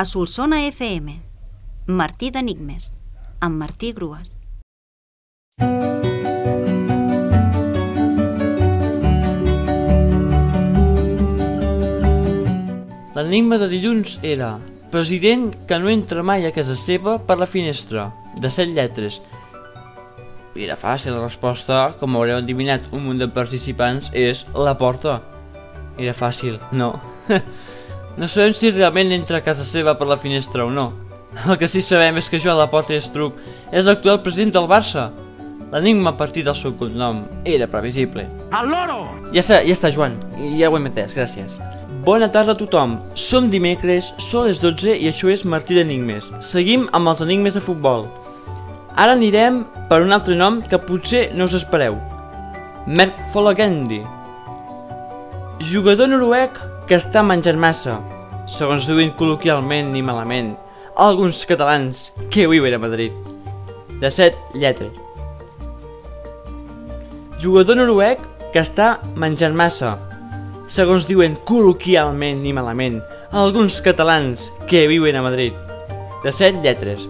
a Solsona FM. Martí d'Enigmes, amb Martí Grues. L'enigma de dilluns era President que no entra mai a casa seva per la finestra, de set lletres. Era fàcil, la resposta, com haureu endivinat un munt de participants, és la porta. Era fàcil, no. no sabem si realment entra a casa seva per la finestra o no. El que sí sabem és que Joan Laporta i Estruc és l'actual president del Barça. L'enigma a partir del seu cognom era previsible. ¡Al loro! Ja està, ja està, Joan. Ja ho hem entès, gràcies. Bona tarda a tothom. Som dimecres, són les 12 i això és Martí d'Enigmes. Seguim amb els enigmes de futbol. Ara anirem per un altre nom que potser no us espereu. Merck Folagendi. Jugador noruec que està menjant massa, segons diuen col·loquialment i malament, alguns catalans que viuen a Madrid. De set lletres. Jugador noruec que està menjant massa, segons diuen col·loquialment i malament, alguns catalans que viuen a Madrid. De set lletres.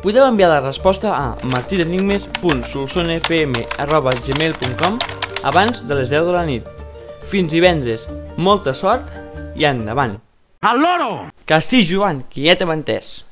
Podeu enviar la resposta a martidenigmes.solsonfm.gmail.com abans de les 10 de la nit. Fins divendres, molta sort i endavant. ¡Al loro! Que sí, Joan, que ja t'hem entès.